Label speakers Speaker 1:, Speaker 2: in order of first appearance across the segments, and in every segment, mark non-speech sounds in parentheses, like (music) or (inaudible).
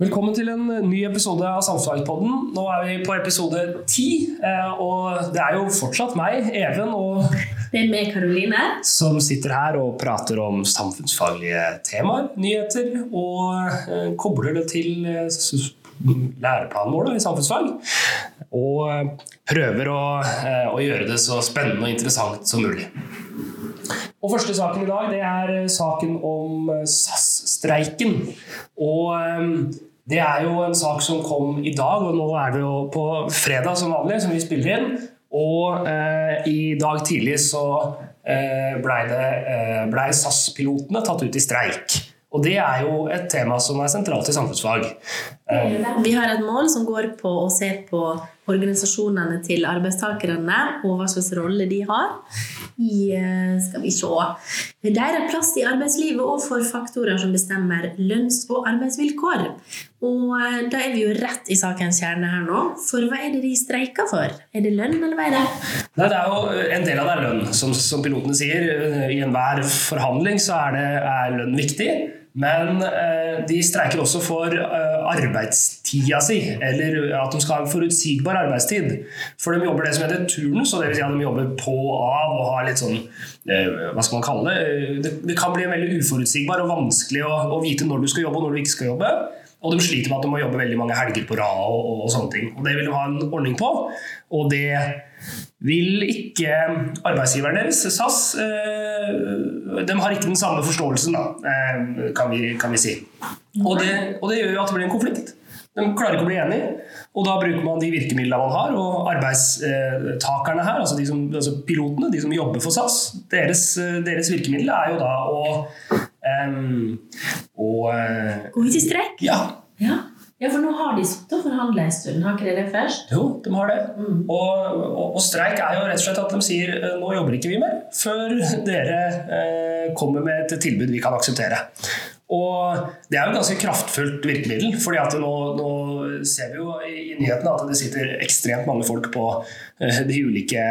Speaker 1: Velkommen til en ny episode av Samfunnspodden. Nå er vi på episode ti, eh, og det er jo fortsatt meg, Even, og
Speaker 2: Det er meg, Karoline.
Speaker 1: som sitter her og prater om samfunnsfaglige temaer, nyheter, og eh, kobler det til eh, læreplanen da, i samfunnsfag. Og prøver å, å gjøre det så spennende og interessant som mulig. Og første saken i dag det er saken om SAS-streiken. Og det er jo en sak som kom i dag, og nå er det jo på fredag som vanlig, som vi spiller inn. Og eh, i dag tidlig så eh, blei eh, ble SAS-pilotene tatt ut i streik. Og det er jo et tema som er sentralt i samfunnsfag. Eh,
Speaker 2: Vi har et mål som går på å se på organisasjonene til arbeidstakerne og hva slags rolle de har i eh, skal vi se, deres plass i arbeidslivet og for faktorer som bestemmer lønns- og arbeidsvilkår. Og eh, da er vi jo rett i sakens kjerne her nå. For hva er det de streiker for? Er det lønn, eller hva er det?
Speaker 1: Nei, det er jo En del av det er lønn, som, som pilotene sier. I enhver forhandling så er, det, er lønn viktig. Men eh, de streiker også for eh, arbeidstida si, eller at de skal ha en forutsigbar arbeidstid. For de jobber det som heter turnus, og det vil si at de jobber på og av og har litt sånn eh, Hva skal man kalle det? det? Kan bli veldig uforutsigbar og vanskelig å, å vite når du skal jobbe og når du ikke skal jobbe. Og de sliter med at de må jobbe veldig mange helger på rad og, og, og sånne ting. Og det vil de ha en ordning på. Og det vil ikke arbeidsgiveren deres, SAS, eh, de har ikke den samme forståelsen, da, eh, kan, vi, kan vi si. Og det, og det gjør jo at det blir en konflikt. De klarer ikke å bli enige, og da bruker man de virkemidlene man har. Og arbeidstakerne her, altså, de som, altså pilotene, de som jobber for SAS, deres, deres virkemiddel er jo da å, um,
Speaker 2: Gå ut i streik?
Speaker 1: Ja,
Speaker 2: Ja. Ja, for nå har de sittet og forhandla en stund. Har ikke de det først?
Speaker 1: Jo, de har det.
Speaker 2: Mm.
Speaker 1: Og, og, og streik er jo rett og slett at de sier eh, nå jobber ikke vi mer før dere eh, kommer med et tilbud vi kan akseptere. Og det er jo et ganske kraftfullt virkemiddel, fordi at nå, nå ser vi jo i, nyhetene at det sitter ekstremt mange folk på eh, de ulike,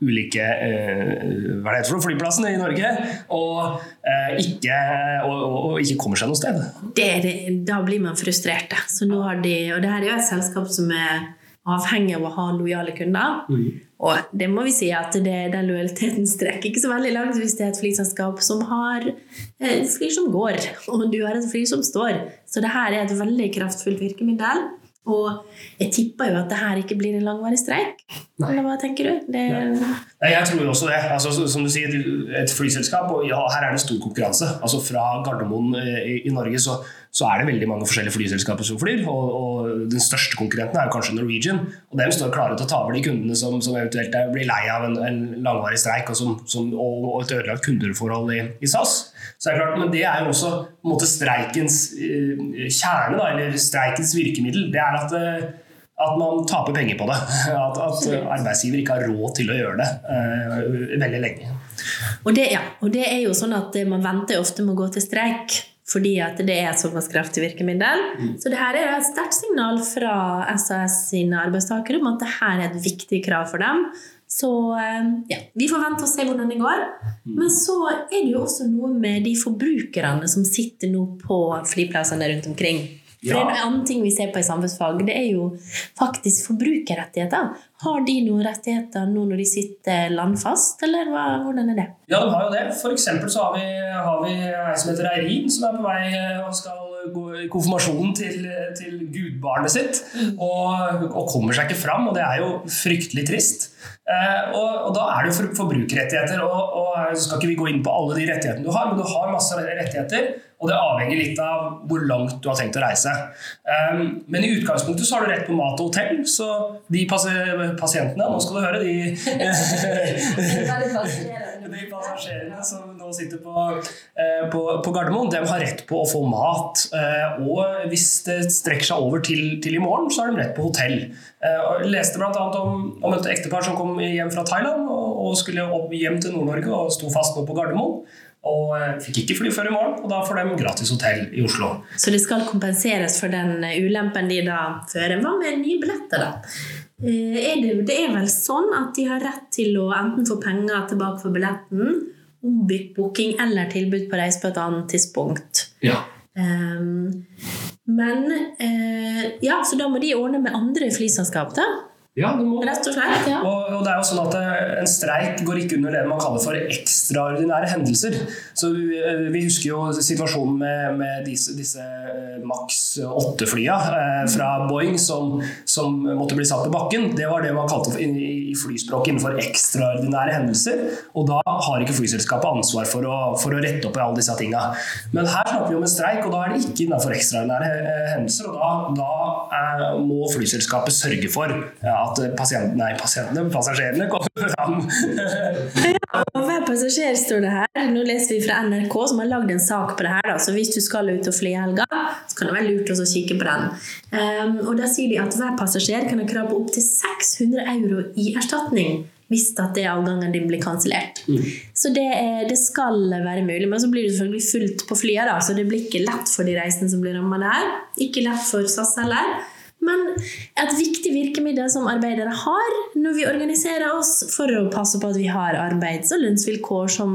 Speaker 1: ulike eh, hva det heter for flyplassene i Norge og, eh, ikke, og, og, ikke kommer seg noe sted.
Speaker 2: det, det, da blir man frustrert. Så nå har de, og det her er jo et selskap som er avhengig av å ha lojale kunder. Og det må vi si at det, den lojaliteten strekker ikke så veldig langt hvis det er et flyselskap som har et fly som går, og du har et fly som står. Så det her er et veldig kraftfullt virkemiddel. Og jeg tipper jo at det her ikke blir en langvarig streik. Eller hva tenker du? Det,
Speaker 1: Nei, Jeg tror også det. Altså, som du sier, et flyselskap, og ja, her er det stor konkurranse. Altså Fra Gardermoen eh, i Norge så, så er det veldig mange forskjellige flyselskaper som flyr. Og, og den største konkurrenten er kanskje Norwegian. Og de står klare til å ta over de kundene som, som eventuelt blir lei av en, en langvarig streik og, som, som, og, og et ødelagt kundeforhold i, i SAS. Så det er klart, Men det er jo også måte, streikens eh, kjerne, da, eller streikens virkemiddel. Det er at eh, at man taper penger på det. (laughs) At, at arbeidsgiver ikke har råd til å gjøre det uh, veldig lenge.
Speaker 2: Og det, ja, og det er jo sånn at eh, man venter ofte med å gå til streik fordi at det er et såpass kraftig virkemiddel. Så det her er et sterkt signal fra SAS sine arbeidstakere om at det her er et viktig krav for dem. Så eh, ja, vi får vente og se hvordan det går. Men så er det jo også noe med de forbrukerne som sitter nå på flyplassene rundt omkring. For
Speaker 1: Ja.
Speaker 2: en annen ting vi ser på i samfunnsfag, det er jo faktisk forbrukerrettigheter. Har de noen rettigheter nå når de sitter landfast, eller hva, hvordan er det?
Speaker 1: Ja, de har jo det. For eksempel så har vi, har vi ei som heter Eirin, som er på vei og skal konfirmasjonen til, til gudbarnet sitt. Og, og kommer seg ikke fram, og det er jo fryktelig trist. Eh, og, og da er det jo for, forbrukerrettigheter, og, og så skal ikke vi gå inn på alle de rettighetene du har, men du har masse rettigheter. Og det avhenger litt av hvor langt du har tenkt å reise. Um, men i utgangspunktet så har du rett på mat og hotell, så de pasientene, nå skal du høre, de (laughs) de passasjerene (laughs) som nå sitter på, eh, på, på Gardermoen, de har rett på å få mat. Eh, og hvis det strekker seg over til, til i morgen, så har de rett på hotell. Eh, og jeg leste bl.a. Om, om et ektepar som kom hjem fra Thailand og, og skulle opp hjem til Nord-Norge og sto fast nå på Gardermoen. Og fikk ikke fly før i morgen, og da får de gratis hotell i Oslo.
Speaker 2: Så det skal kompenseres for den ulempen de da fører. Hva med nye billetter, da? Er det, det er vel sånn at de har rett til å enten få penger tilbake for billetten, ombytt booking eller tilbud på reise på et annet tidspunkt.
Speaker 1: Ja.
Speaker 2: Um, Men uh, ja, så da må de ordne med andre flyselskap, da.
Speaker 1: Ja, må
Speaker 2: Rett og slett. ja.
Speaker 1: Og, og det er jo sånn at eh, En streik går ikke under det man kaller for ekstraordinære hendelser. Så Vi, eh, vi husker jo situasjonen med, med disse, disse Max 8-flya eh, fra Boeing som, som måtte bli satt på bakken. Det var det man kalte for, i, i flyspråket innenfor ekstraordinære hendelser. Og da har ikke flyselskapet ansvar for å, for å rette opp i alle disse tinga. Men her snakker vi om en streik, og da er det ikke innenfor ekstraordinære eh, hendelser. Og da, da eh, må flyselskapet sørge for at pasient, nei, pasientene, passasjerene kommer fram.
Speaker 2: Hver passasjer står det her. Nå leser vi fra NRK, som har lagd en sak på det her. Da. Så hvis du skal ut og fly i helga, så kan det være lurt å kikke på den. Um, og da sier de at hver passasjer kan ha krav på opptil 600 euro i erstatning hvis at det avgangen din blir kansellert. Så det, er- det skal være mulig. Men så blir det selvfølgelig fullt på flyet, da, så det blir ikke lett for de reisende som blir ramma der. Ikke lett for SAS heller. Men et viktig virkemiddel som arbeidere har når vi organiserer oss for å passe på at vi har arbeids- og lønnsvilkår som,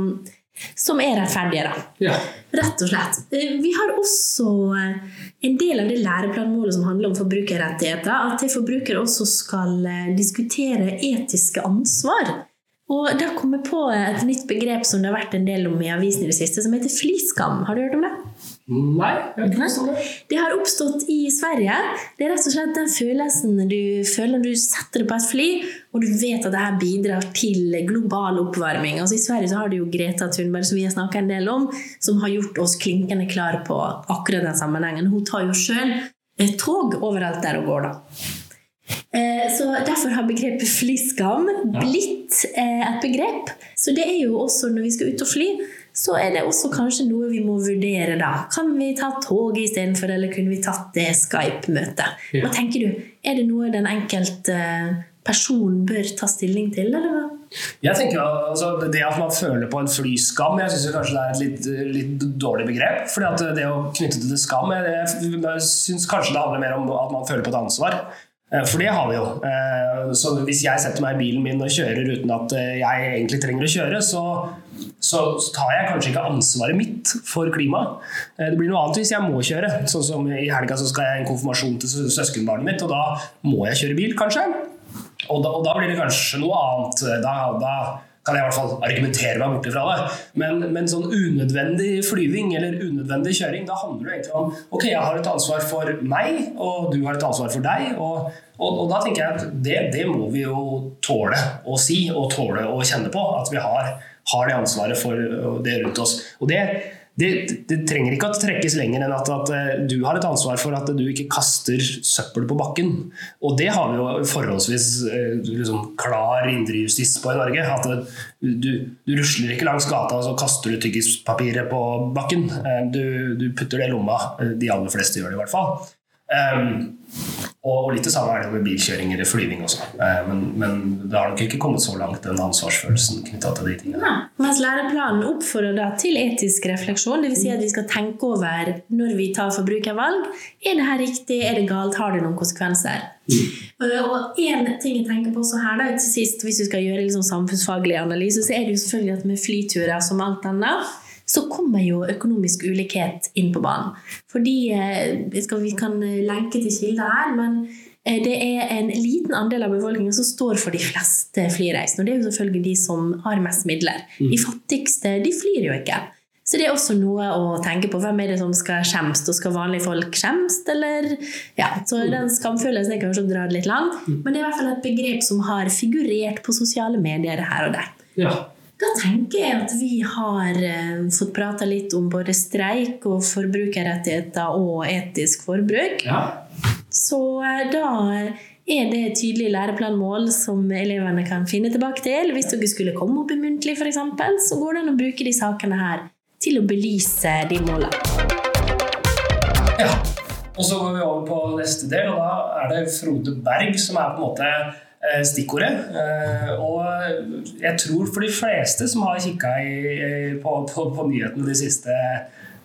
Speaker 2: som er rettferdige. Da.
Speaker 1: Ja.
Speaker 2: Rett og slett. Eh, Vi har også eh, en del av det læreplanmålet som handler om forbrukerrettigheter, at forbrukere også skal eh, diskutere etiske ansvar. Og da kom jeg på et nytt begrep som det har vært en del om i avisen i det siste, som heter fliskam. Har du hørt om det?
Speaker 1: Nei, jeg har ikke det.
Speaker 2: Det har oppstått i Sverige. Det er rett og slett den følelsen du føler når du setter deg på et fly, og du vet at det her bidrar til global oppvarming. Altså I Sverige så har du jo Greta Thunberg, som vi har snakka en del om, som har gjort oss klinkende klare på akkurat den sammenhengen. Hun tar jo sjøl tog overalt der hun går, da. Eh, Så Derfor har begrepet flyskam blitt eh, et begrep. Så det er jo også når vi skal ut og fly, så er det også kanskje noe vi må vurdere da. Kan vi ta toget istedenfor, eller kunne vi tatt det Skype-møtet?
Speaker 1: Ja.
Speaker 2: Hva tenker du? Er det noe den enkelte person bør ta stilling til, eller hva?
Speaker 1: Jeg tenker altså, Det at man føler på en flyskam, jeg syns kanskje det er et litt, litt dårlig begrep. fordi at det å knytte det til skam Jeg, jeg, jeg syns kanskje det handler mer om at man føler på et ansvar. Eh, For det har vi jo. Eh, Så hvis jeg setter meg i bilen min og kjører uten at eh, jeg egentlig trenger å kjøre, så, så tar jeg kanskje ikke ansvaret mitt for klimaet. Det blir noe annet hvis jeg må kjøre. Sånn som I helga så skal jeg ha en konfirmasjon til søskenbarnet mitt, og da må jeg kjøre bil, kanskje. Og da, og da blir det kanskje noe annet. Da, da kan jeg i hvert fall argumentere meg bort ifra det. Men, men sånn unødvendig flyving eller unødvendig kjøring, da handler det egentlig om ok, jeg har et ansvar for meg, og du har et ansvar for deg. Og, og, og da tenker jeg at det, det må vi jo tåle å si og tåle å kjenne på. At vi har, har det ansvaret for det rundt oss. Og det, det, det trenger ikke å trekkes lenger enn at, at eh, du har et ansvar for at du ikke kaster søppel på bakken. Og det har vi jo forholdsvis eh, liksom, klar indrejustis på i Norge. At du, du rusler ikke langs gata og så kaster du tyggispapiret på bakken. Eh, Du, du putter det i lomma. De aller fleste gjør det i hvert fall. Um, og litt det samme er det med bilkjøring eller flyving også. Eh, Men, men det har nok ikke kommet så langt, den ansvarsfølelsen knytta til de tingene.
Speaker 2: Ja. Mens læreplanen oppfordrer da til etisk refleksjon, dvs. Si at vi skal tenke over når vi tar forbrukervalg. Er det her riktig? Er det galt? Har det noen konsekvenser? Mm. Og en ting jeg tenker på også her da, til sist, Hvis vi skal gjøre liksom samfunnsfaglig analyse, så er det jo selvfølgelig at med flyturer som alt annet, så kommer jo økonomisk ulikhet inn på banen. Fordi eh, skal, vi kan lenke til kilder her, men eh, det er en liten andel av befolkningen som står for de fleste flyreisene. Og det er jo selvfølgelig de som har mest midler. De fattigste de flyr jo ikke. Så det er også noe å tenke på. Hvem er det som skal skjemst, og skal vanlige folk skjemst, eller Ja, så den skamfølelsen er kanskje å dra det litt langt, men det er i hvert fall et begrep som har figurert på sosiale medier her og der.
Speaker 1: Ja.
Speaker 2: Da tenker jeg at vi har eh, fått prata litt om både streik og forbrukerrettigheter og etisk forbruk.
Speaker 1: ja.
Speaker 2: Så eh, da er det et tydelig læreplanmål som elevene kan finne tilbake til. Hvis dere skulle komme opp i muntlig, f.eks., så går det an å bruke de sakene her til å belyse de målene.
Speaker 1: Ja. Og så går vi over på neste del, og da er det Frode Berg som er på en måte stikkordet. Eh, Og jeg tror for de fleste som har kikka på, på, på nyhetene det siste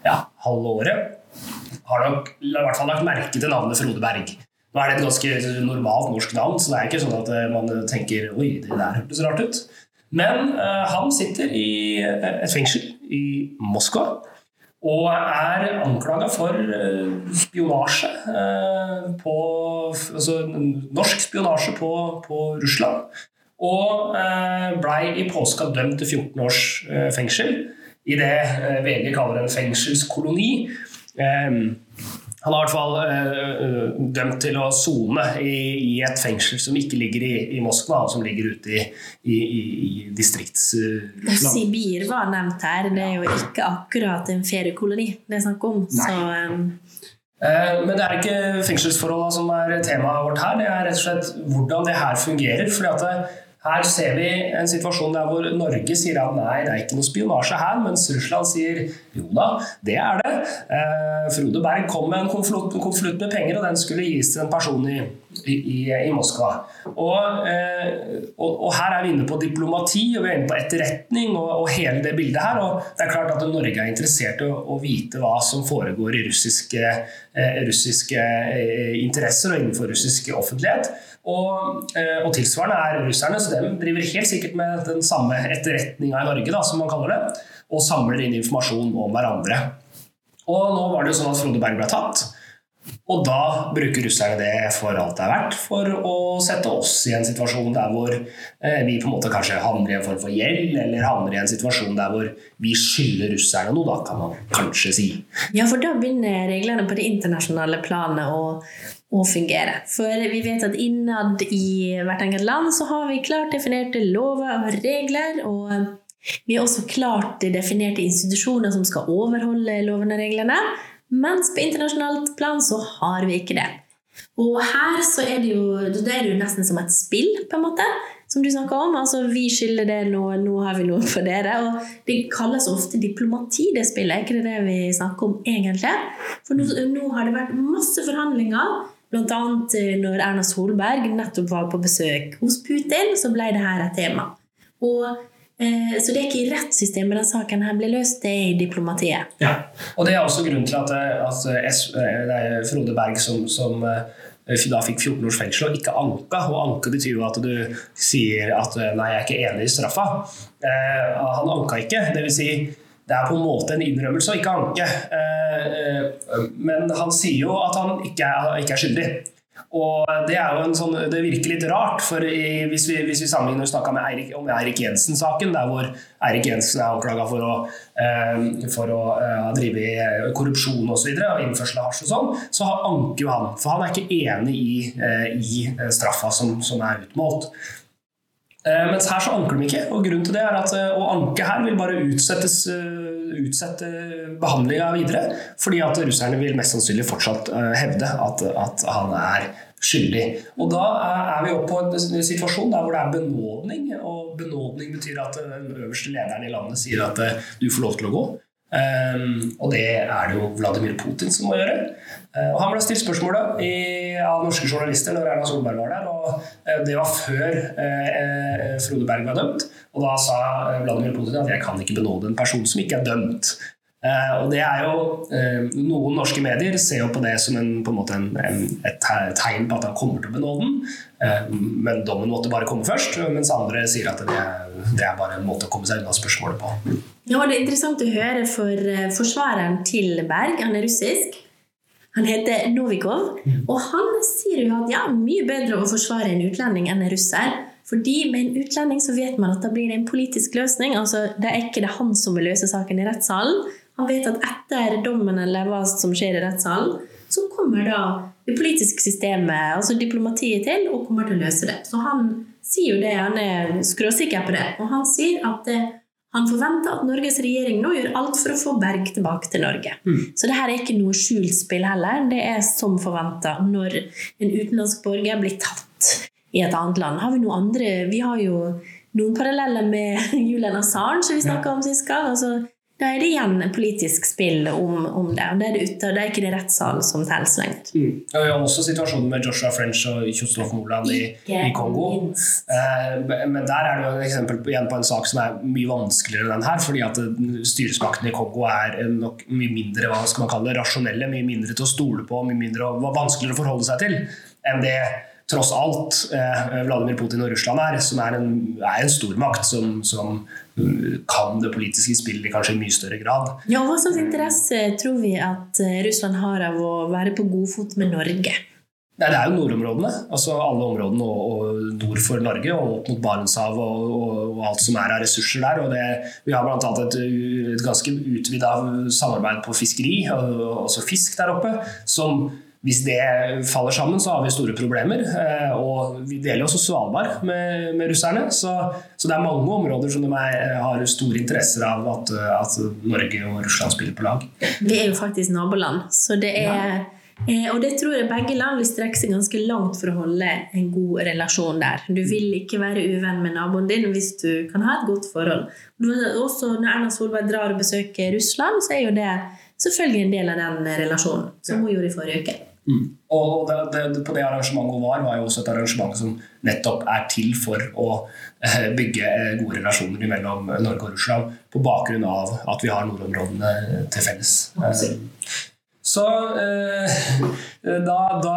Speaker 1: ja, halve året, har nok i hvert fall lagt merke til navnet Frode Berg. Nå er det et ganske normalt norsk navn, så det er ikke sånn at eh, man tenker oi, det der hørtes rart ut. Men uh, han sitter i eh, et fengsel i Moskva. Og er anklaga for spionasje på Altså norsk spionasje på, på Russland. Og blei i påska dømt til 14 års fengsel i det VG kaller en fengselskoloni. Han er i hvert fall øh, dømt til å sone i, i, et fengsel som ikke ligger i, i Moskva, som ligger ute i, i, i distriktsrussland.
Speaker 2: Øh, Sibir var nevnt her. Det er jo ikke akkurat en feriekoloni det er snakk om. Så, um...
Speaker 1: eh, men det er ikke fengselsforholdene som er temaet vårt her, det er rett og slett hvordan det her fungerer. fordi at det, her ser vi en situasjon der hvor Norge sier at nei, det er ikke noe spionasje her, mens Russland sier jo da, det er det. Eh, Frode Berg kom med en konvolutt med penger, og den skulle gis til en person i, i, i Moskva. Og, eh, og, og, her er vi inne på diplomati, og vi er inne på etterretning og, og, hele det bildet her. Og det er klart at Norge er interessert i å, å vite hva som foregår i russiske, eh, russiske eh, interesser og innenfor russisk offentlighet. Og, eh, og, tilsvarende er russerne, så de driver helt sikkert med den samme etterretninga i Norge, da, som man kaller det, og samler inn informasjon om hverandre. Og nå var det jo sånn at Frode Berg ble tatt. Og da bruker russerne det for alt det er verdt, for å sette oss i en situasjon der hvor eh, vi på en måte kanskje havner i en form for gjeld, eller havner i en situasjon der hvor vi skylder russerne noe, da kan man kanskje si.
Speaker 2: Ja, for da begynner reglene på det internasjonale planet å å fungere. For vi vet at innad i hvert enkelt land så har vi klart definerte lover og regler. Og vi har også klart definerte institusjoner som skal overholde lovene og reglene. Mens på internasjonalt plan så har vi ikke det. Og her så er det jo, det er jo nesten som et spill, på en måte, som du snakker om. Altså vi skylder det nå, nå har vi noe for dere. Og det kalles ofte diplomati, det spillet. Er ikke det det vi snakker om egentlig? For nå, nå har det vært masse forhandlinger Annet eh, når Erna Solberg nettopp var på besøk hos Putin, så ble det her et tema. Og, eh, så det er ikke i rettssystemet den saken her ble løst, det er i diplomatiet.
Speaker 1: Ja, og Det er også grunnen til at, eh, at eh, det er Frode Berg som, som da fikk 14 års fengsel og ikke anka. Og anke betyr jo at du sier at 'nei, jeg er ikke enig i straffa'. Eh, han anka ikke. Det vil si, det er på en måte en innrømmelse å ikke anke. Eh, men han sier jo at han ikke er, ikke er skyldig. Og det er jo en sånn, det virker litt rart, for i, hvis, vi, hvis vi sammenligner og snakka om Eirik Jensen-saken, der hvor Eirik Jensen er anklaga for å, eh, for å eh, drive korrupsjon osv., og, så videre, og innførsel av hasj og sånn, så anker jo han. For han er ikke enig i, eh, i straffa som, som er utmålt. Eh, mens her så anker de ikke, og grunnen til det er at eh, å anke her vil bare utsettes, eh, utsette behandlinga videre. Fordi at russerne vil mest sannsynlig fortsatt hevde at, at han er skyldig. Og da er vi oppe på en situasjon der hvor det er benådning. Og benådning betyr at den øverste lederen i landet sier at du får lov til å gå. Um, og det er det jo Vladimir Putin som må gjøre. Uh, og Han ble stilt spørsmålet av norske journalister når Erna Solberg var der. og uh, Det var før eh, Frode Berg var dømt. Og Da sa Vladimir Putin at jeg kan ikke benåde en person som ikke er dømt. og det er jo, Noen norske medier ser jo på det som en, på en måte en, en, et tegn på at han kommer til å benåde den. men dommen måtte bare komme først. Mens andre sier at det det er bare en måte å komme seg unna spørsmålet på.
Speaker 2: Ja, Det er interessant å høre for eh, forsvareren til Berg. Han er russisk. Han heter Novikov. Og han sier jo at ja, mye bedre å forsvare en utlending enn en russer. Fordi med en utlending så vet man at da blir det en politisk løsning. altså Det er ikke det han som vil løse saken i rettssalen. Han vet at etter dommen eller hva som skjer i rettssalen, så kommer da det politiske systemet, altså diplomatiet, til og kommer til å løse det. Så han sier jo det, han er skråsikker på det. Og han sier at det han forventer at Norges regjering nå gjør alt for å få Berg tilbake til Norge. Mm. Så det her er ikke noe skjult spill heller. Det er som forventa når en utenlandsk borger blir tatt i et annet land. Har vi noe andre Vi har jo noen paralleller med (laughs) Julian Assange, som vi snakka om sist gang. Altså, da er det igjen politisk spill om, om det. og Det er det ute, det er ikke det rettssalen som teller så lengt.
Speaker 1: Mm. Ja, vi har også situasjonen med Joshua French og Kjostolf Moland i, i, Kongo. Eh, men der er det jo et eksempel på, igjen på en sak som er mye vanskeligere enn den her. fordi at styresmaktene i Kongo er nok mye mindre hva skal man kalle det, rasjonelle, mye mindre til å stole på, mye mindre vanskeligere å forholde seg til enn det tross alt eh, Vladimir Putin og Russland er, som er en, er en stormakt som, som kan det politiske spillet kanskje i mye større grad.
Speaker 2: Ja, Hva slags interesse tror vi at eh, Russland har av å være på godfot med Norge?
Speaker 1: Nei, Det er jo nordområdene. altså Alle områdene og, og nord for Norge og opp mot Barentshavet og, og, og, alt som er av ressurser der. og det, Vi har bl.a. Et, et ganske utvida samarbeid på fiskeri, altså fisk der oppe. som hvis det faller sammen, så har vi store problemer. Eh, og vi deler også Svalbard med, med russerne. Så, så, det er mange områder som de har store interesser av at, at, Norge og Russland spiller på lag.
Speaker 2: Vi er jo faktisk naboland, så det er ja. Eh, og det tror jeg begge land vil strekke seg ganske langt for å holde en god relasjon der. Du vil ikke være uvenn med naboen din hvis du kan ha et godt forhold. Også når Erna Solberg drar og besøker Russland, så er jo det selvfølgelig en del av den relasjonen, som hun gjorde i forrige uke.
Speaker 1: Mm. Og det, det, på det arrangementet var, var jo også et arrangement som nettopp er til for å eh, bygge eh, gode relasjoner mellom Norge og Russland på bakgrunn av at vi har nordområdene til felles. Absolutt. Så eh, da, da,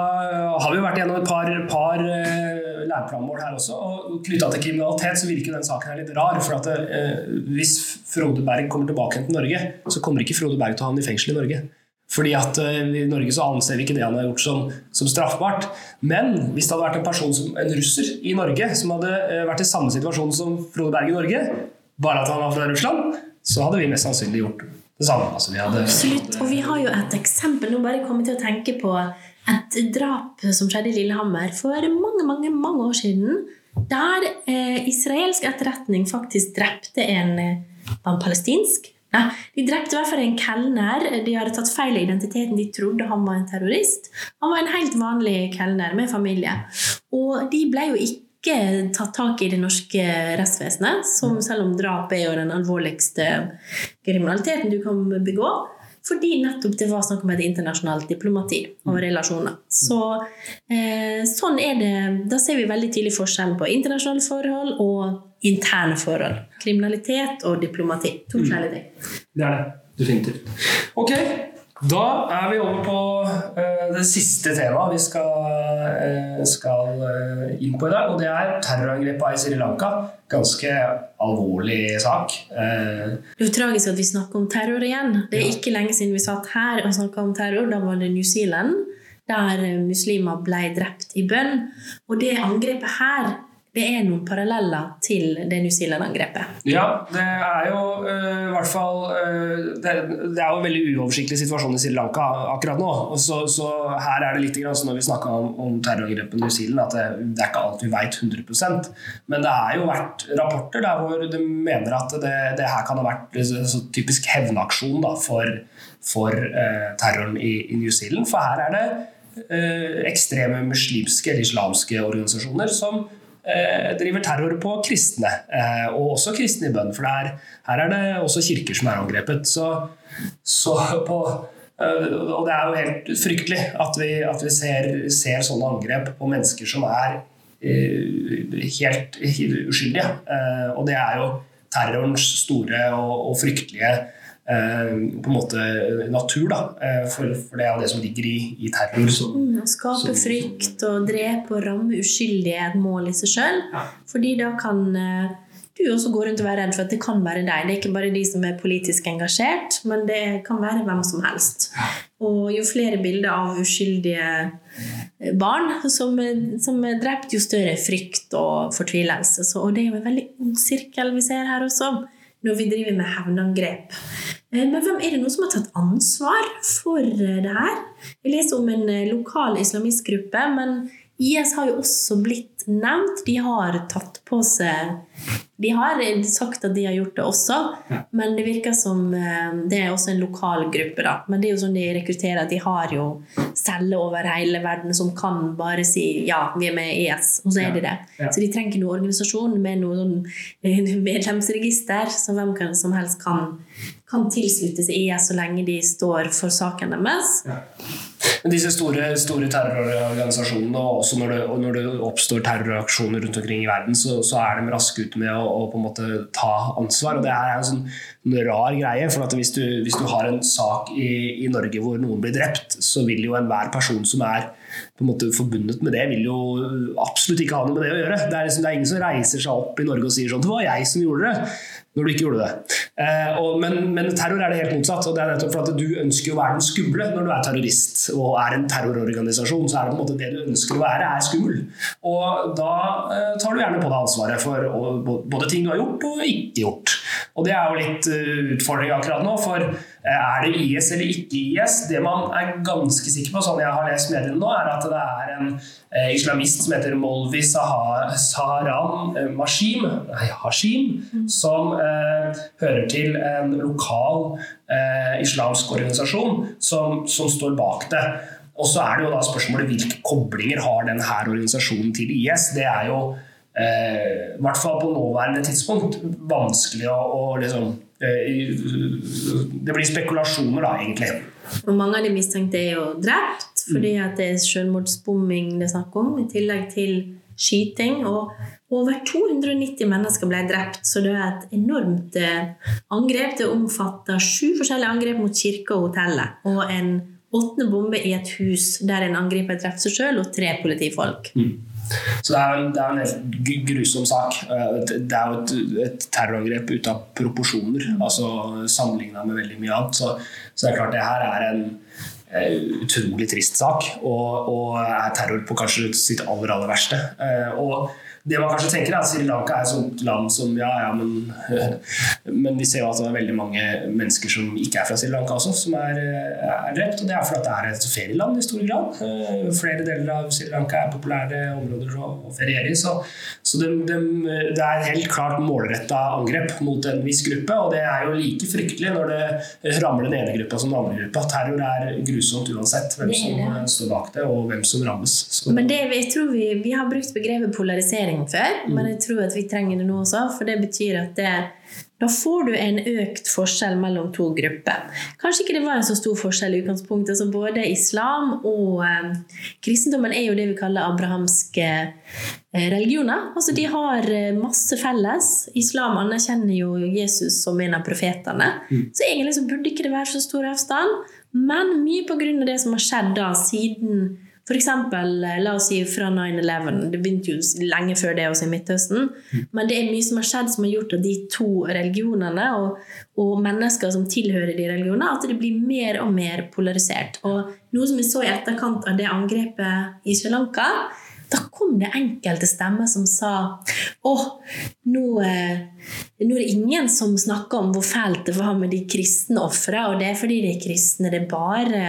Speaker 1: har vi vært gjennom et par, par eh, læreplanmål her også. og Knytta til kriminalitet så virker den saken her litt rar. for at eh, Hvis Frode Berg kommer tilbake til Norge, så kommer ikke Frode Berg til å havne i fengsel i Norge. Fordi at eh, I Norge så anser vi ikke det han har gjort som, som, straffbart. Men hvis det hadde vært en person som, en russer i Norge som hadde eh, vært i samme situasjon som Frode Berg i Norge, bare at han var fra Russland, så hadde vi mest sannsynlig gjort det samme. Altså,
Speaker 2: hadde, Absolutt. Og vi har jo et eksempel. Nå bare kommet til å tenke på et drap som skjedde i Lillehammer for mange, mange, mange år siden. Der eh, israelsk etterretning faktisk drepte en, eh, en palestinsk Nei, De drepte i hvert fall en kelner. De hadde tatt feil av identiteten. De trodde han var en terrorist. Han var en helt vanlig kelner med familie. Og de ble jo ikke tatt tak i det norske rettsvesenet, som selv om drap er jo den alvorligste kriminaliteten du kan begå. Fordi nettopp det var snakk om et internasjonalt diplomati og relasjoner. Så, eh, sånn er det. Da ser vi veldig tidlig forskjellen på internasjonale forhold og interne forhold. Kriminalitet og diplomati. To mm. forskjellige ting.
Speaker 1: Det er det. Definitivt. Ok, da er vi over på uh, det siste temaet vi skal, uh, skal uh, inn på i dag. Og det er terrorangrepet i Sri Lanka. Ganske alvorlig sak.
Speaker 2: det er tragisk at vi snakker om terror igjen. Det er ikke lenge siden vi satt her og snakka om terror. Da var det New Zealand, der muslimer ble drept i bønn. Og det angrepet her det er noen paralleller til det New Zealand-angrepet.
Speaker 1: Ja, det er jo uh, hvert fall uh, det, det, er jo en veldig uoversiktlig situasjon i Sri Lanka akkurat nå. Så, så her er det litt grann, når vi snakka om, om terrorangrepet New Zealand, at det, det, er ikke alt vi veit 100% Men det har jo vært rapporter der hvor de mener at det, det her kan ha vært så typisk hevnaksjon da, for, for uh, terroren i, i, New Zealand. For her er det ekstreme muslimske eller islamske organisasjoner som driver terror på kristne, eh, og også kristne i bønn. For er, her er det også kirker som er angrepet. Så, så på, eh, og det er jo helt fryktelig at vi, at vi ser, ser, sånne angrep på mennesker som er helt, uskyldige. Og det er jo terrorens store og, og fryktelige Eh, på en måte natur. da, eh, for, for, det er jo det som ligger i, i terror. Som,
Speaker 2: mm, å skape frykt og drepe og ramme uskyldige er et mål i seg sjøl. Ja. Fordi da kan eh, du også gå rundt og være redd for at det kan være deg. Det er ikke bare de som er politisk engasjert, men det kan være hvem som helst. Og jo flere bilder av uskyldige barn som, som er drept, jo større frykt og fortvilelse. Så, og det er jo en veldig ond sirkel vi ser her også når vi driver med hevnangrep. Eh, men hvem er det noen som har tatt ansvar for eh, det her? Jeg leser om en eh, lokal islamistgruppe, men IS har jo også blitt nevnt. De har tatt på seg De har sagt at de har gjort det også, men det virker som det er også en lokal gruppe. da. Men det er jo sånn de rekrutterer. De har jo celler over hele verden som kan bare si ja, vi er med i IS, og så er de det. Så de trenger ikke noen organisasjon med noen (laughs) medlemsregister, så hvem som helst kan kan tilslutte seg IS så lenge de står for saken deres.
Speaker 1: Men disse store, store terrororganisasjonene, og også når det, når det, oppstår terroraksjoner rundt omkring i verden, så, så er de raske ute med å, å, på en måte ta ansvar. og Det er en sånn en rar greie. For hvis du, hvis, du, har en sak i, i, Norge hvor noen blir drept, så vil jo enhver person som er på en måte forbundet med det, vil jo absolutt ikke ha noe med det å gjøre. Det er, liksom, det er ingen som reiser seg opp i Norge og sier sånn 'Det var jeg som gjorde det' når du ikke gjorde det. Eh, og, men, men, terror er det helt motsatt. og det er nettopp for at Du ønsker å være den skumle når du er terrorist og er en terrororganisasjon. så er Det på en måte det du ønsker å være, er skummel. Og Da eh, tar du gjerne på deg ansvaret for og, både ting du har gjort og ikke gjort. Og Det er jo litt uh, utfordring akkurat nå. for uh, Er det IS eller ikke IS? Det man er ganske sikker på, sånn jeg har lest mediene nå, er at det er en uh, islamist som heter Molvi Saharan Mashim, nei, Hashim, som hører til en lokal islamsk organisasjon som, som står bak det. Og så er det jo da spørsmålet hvilke koblinger har denne organisasjonen til IS. Det er jo eh, hvert fall på nåværende tidspunkt vanskelig å, å liksom eh, Det blir spekulasjoner, da, egentlig.
Speaker 2: Og mange av de mistenkte er jo drept fordi at det er selvmordsbombing det er snakk om, i tillegg til skyting. Og over 290 mennesker ble drept, så det er et enormt eh, angrep. Det omfatter sju forskjellige angrep mot kirke og hotellet. Og en åttende bombe i et hus der en angriper drepte seg sjøl, og tre politifolk. Mm.
Speaker 1: Så det er, en, det er en helt grusom sak. Eh, det er jo et, et terrorangrep ute av proporsjoner, altså sammenligna med veldig mye annet. Så, så, det er klart det her er en uh, utrolig trist sak, og, og, er terror på kanskje sitt aller, aller verste. Uh, og det man kanskje tenker er at Sri Lanka er et sånt land som ja, ja, men, (laughs) men vi ser jo at det er veldig mange mennesker som ikke er fra Sri Lanka også, som er, er drept. Og det er fordi det er et ferieland i stor grad. Eh, flere deler av Sri Lanka er populære områder å, feriere i. Så, så det, det, det, er helt klart målretta angrep mot en viss gruppe. Og det er jo like fryktelig når det rammer den ene gruppa som den andre gruppa. Terror er grusomt uansett hvem som står bak det, og hvem som rammes.
Speaker 2: Så. Men det, jeg tror vi, vi har brukt begrepet polarisering regjering før, men jeg tror at vi trenger det nå også. For det betyr at det, da får du en økt forskjell mellom to grupper. Kanskje ikke det var en så stor forskjell i utgangspunktet. Altså Både islam og eh, kristendommen er jo det vi kaller abrahamske eh, religioner. Altså De har eh, masse felles. Islam anerkjenner jo Jesus som en av profetene. Mm. Så egentlig så burde ikke det være så stor avstand. Men mye pga. det som har skjedd da siden F.eks. Eh, la oss si fra 9-11. Det begynte jo lenge før det også i Midtøsten. Mm. Men det er mye som har skjedd som har gjort at de to religionene og, og mennesker som tilhører de religionene, at det blir mer og mer polarisert. Og noe som vi så i etterkant av det angrepet i Sri Lanka, da kom det enkelte stemmer som sa åh, nå, eh, nå, er det ingen som snakker om hvor fælt det var med de kristne ofre, og det er fordi de er kristne. Det er bare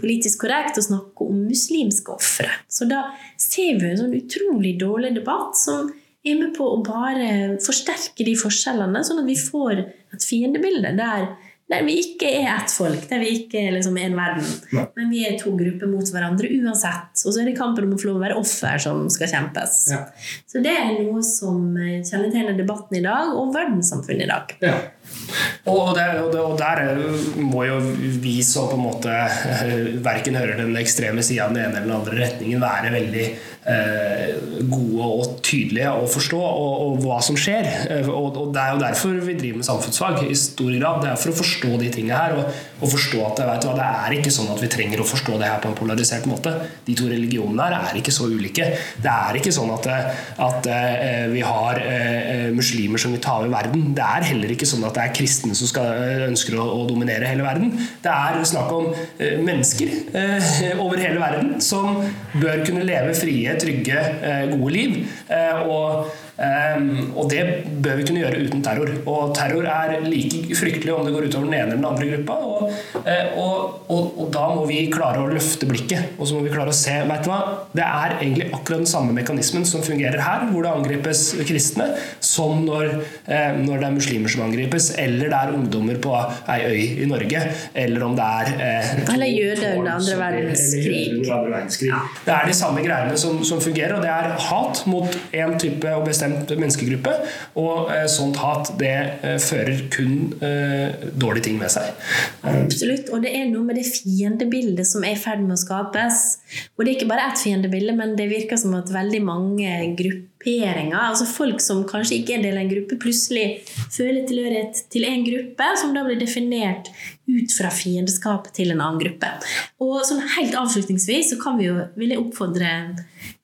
Speaker 2: politisk korrekt å snakke om muslimske ofre. Så da ser vi en sånn utrolig dårlig debatt som er med på å bare forsterke de forskjellene, sånn at vi får et fiendebilde der der vi ikke er ett folk, der vi ikke er liksom en verden. Nei. Men vi er to grupper mot hverandre uansett. Og så er det kampen om å få lov å være offer som skal kjempes. Ja. Så det er noe som kjennetegner debatten i dag, og verdenssamfunnet i dag.
Speaker 1: Ja. Og, det, og, og, der må jo vi som på en måte verken hører den ekstreme sida den ene eller den andre retningen, være veldig Eh, gode og tydelige å forstå, og, og hva som skjer. Eh, og, og, Det er jo derfor vi driver med samfunnsfag i stor grad. Det er for å forstå de tingene her. Og, og forstå at hva, det er ikke sånn at vi trenger å forstå det her på en polarisert måte. De to religionene her er ikke så ulike. Det er ikke sånn at, at eh, vi har eh, muslimer som vil ta over verden. Det er heller ikke sånn at det er kristne som skal, ønsker å, å dominere hele verden. Det er snakk om eh, mennesker over hele verden som bør kunne leve frie trygge, eh, gode liv. Eh, og og det bør vi kunne gjøre uten terror. Og terror er like fryktelig om det går utover den ene eller den andre gruppa. Og, uh, og, og, og, da må vi klare å løfte blikket, og så må vi klare å se vet du hva, Det er egentlig akkurat den samme mekanismen som fungerer her, hvor det angripes kristne, som når, uh, når det er muslimer som angripes, eller det er ungdommer på ei øy i Norge, eller om det er uh,
Speaker 2: Eller jøder under andre verdenskrig.
Speaker 1: Det er de samme greiene som, som fungerer, og det er hat mot én type og bestemt bestemt menneskegruppe. Og eh, sånt hat det eh, fører kun eh, dårlige ting med seg.
Speaker 2: Absolutt. Og det er noe med det fiendebildet som er i ferd med å skapes. Og det er ikke bare ett fiendebilde, men det virker som at veldig mange grupperinger, altså folk som kanskje ikke er en del av en gruppe, plutselig føler tilhørighet til en gruppe, som da blir definert ut fra fiendeskapet til en annen gruppe. Og sånn helt avslutningsvis så kan vi jo, vil jeg oppfordre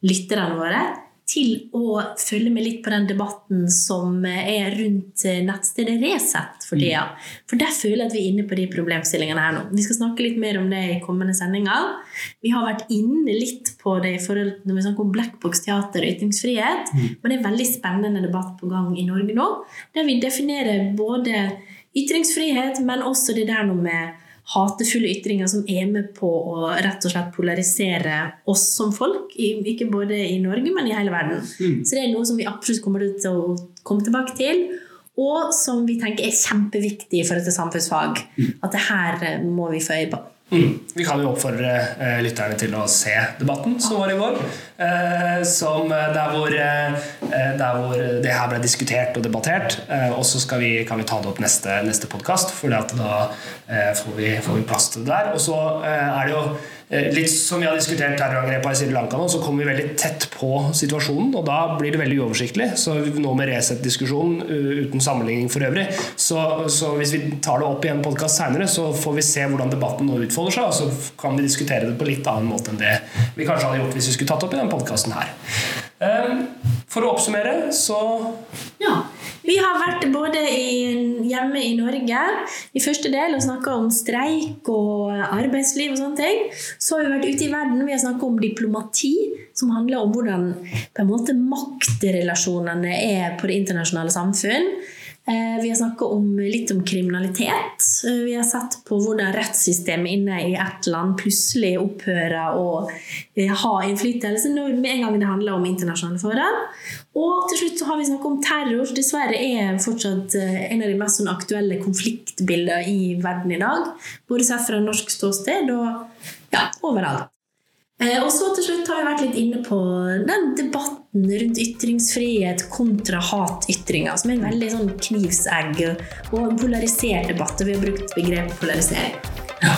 Speaker 2: lytterne våre til å følge med litt på den debatten som er rundt nettstedet Resett for tida. For der føler jeg at vi er inne på de problemstillingene her nå. Vi skal snakke litt mer om det i kommende sendinger. Vi har vært inne litt på det i forhold når vi snakker om Blackbox teater og ytringsfrihet. Men det er en veldig spennende debatt på gang i Norge nå, der vi definerer både ytringsfrihet, men også det der noe med hatefulle ytringer som er med på å rett og slett polarisere oss som folk. Ikke bare i Norge, men i hele verden. Mm. Så det er noe som vi absolutt kommer til å komme tilbake til. Og som vi tenker er kjempeviktig for et samfunnsfag. Mm. At det her må vi få øye på.
Speaker 1: Mm. Vi kan jo oppfordre eh, lytterne til å se debatten som var i går. Eh, som der hvor, eh, der hvor det her ble diskutert og debattert. Eh, og så kan vi ta det opp neste, neste podkast, for da eh, får vi, får, vi, plass til det der. Og så eh, er det jo Eh, litt som vi har diskutert terrorangrepene i Sri Lanka nå, så kommer vi veldig tett på situasjonen, og da blir det veldig uoversiktlig. Så nå med Resett-diskusjonen uten sammenligning for øvrig, så, så, hvis vi tar det opp i en podkast seinere, så får vi se hvordan debatten nå utfolder seg, og så kan vi diskutere det på litt annen måte enn det vi kanskje hadde gjort hvis vi skulle tatt opp i den podkasten her. For å oppsummere, så
Speaker 2: Ja. Vi har vært både i, hjemme i Norge i første del og snakka om streik og arbeidsliv og sånne ting. Så har vi vært ute i verden. Vi har snakka om diplomati, som handler om hvordan på en måte maktrelasjonene er på det internasjonale samfunn. Eh, vi har snakka litt om kriminalitet. Eh, vi har sett på hvordan rettssystemet inne i ett land plutselig opphører å eh, ha innflytelse med en gang det handler om internasjonale forhold. Og til slutt har vi snakket om terror. Dessverre er fortsatt en av de mest sånn aktuelle konfliktbildene i verden i dag. Både sett fra norsk ståsted og ja, overalt. Eh, og så til slutt har vi vært litt inne på den debatten rundt ytringsfrihet kontra hatytringer, som er en veldig sånn knivsegg og polarisert debatt. Vi har brukt begrepet polarisering.
Speaker 1: Ja.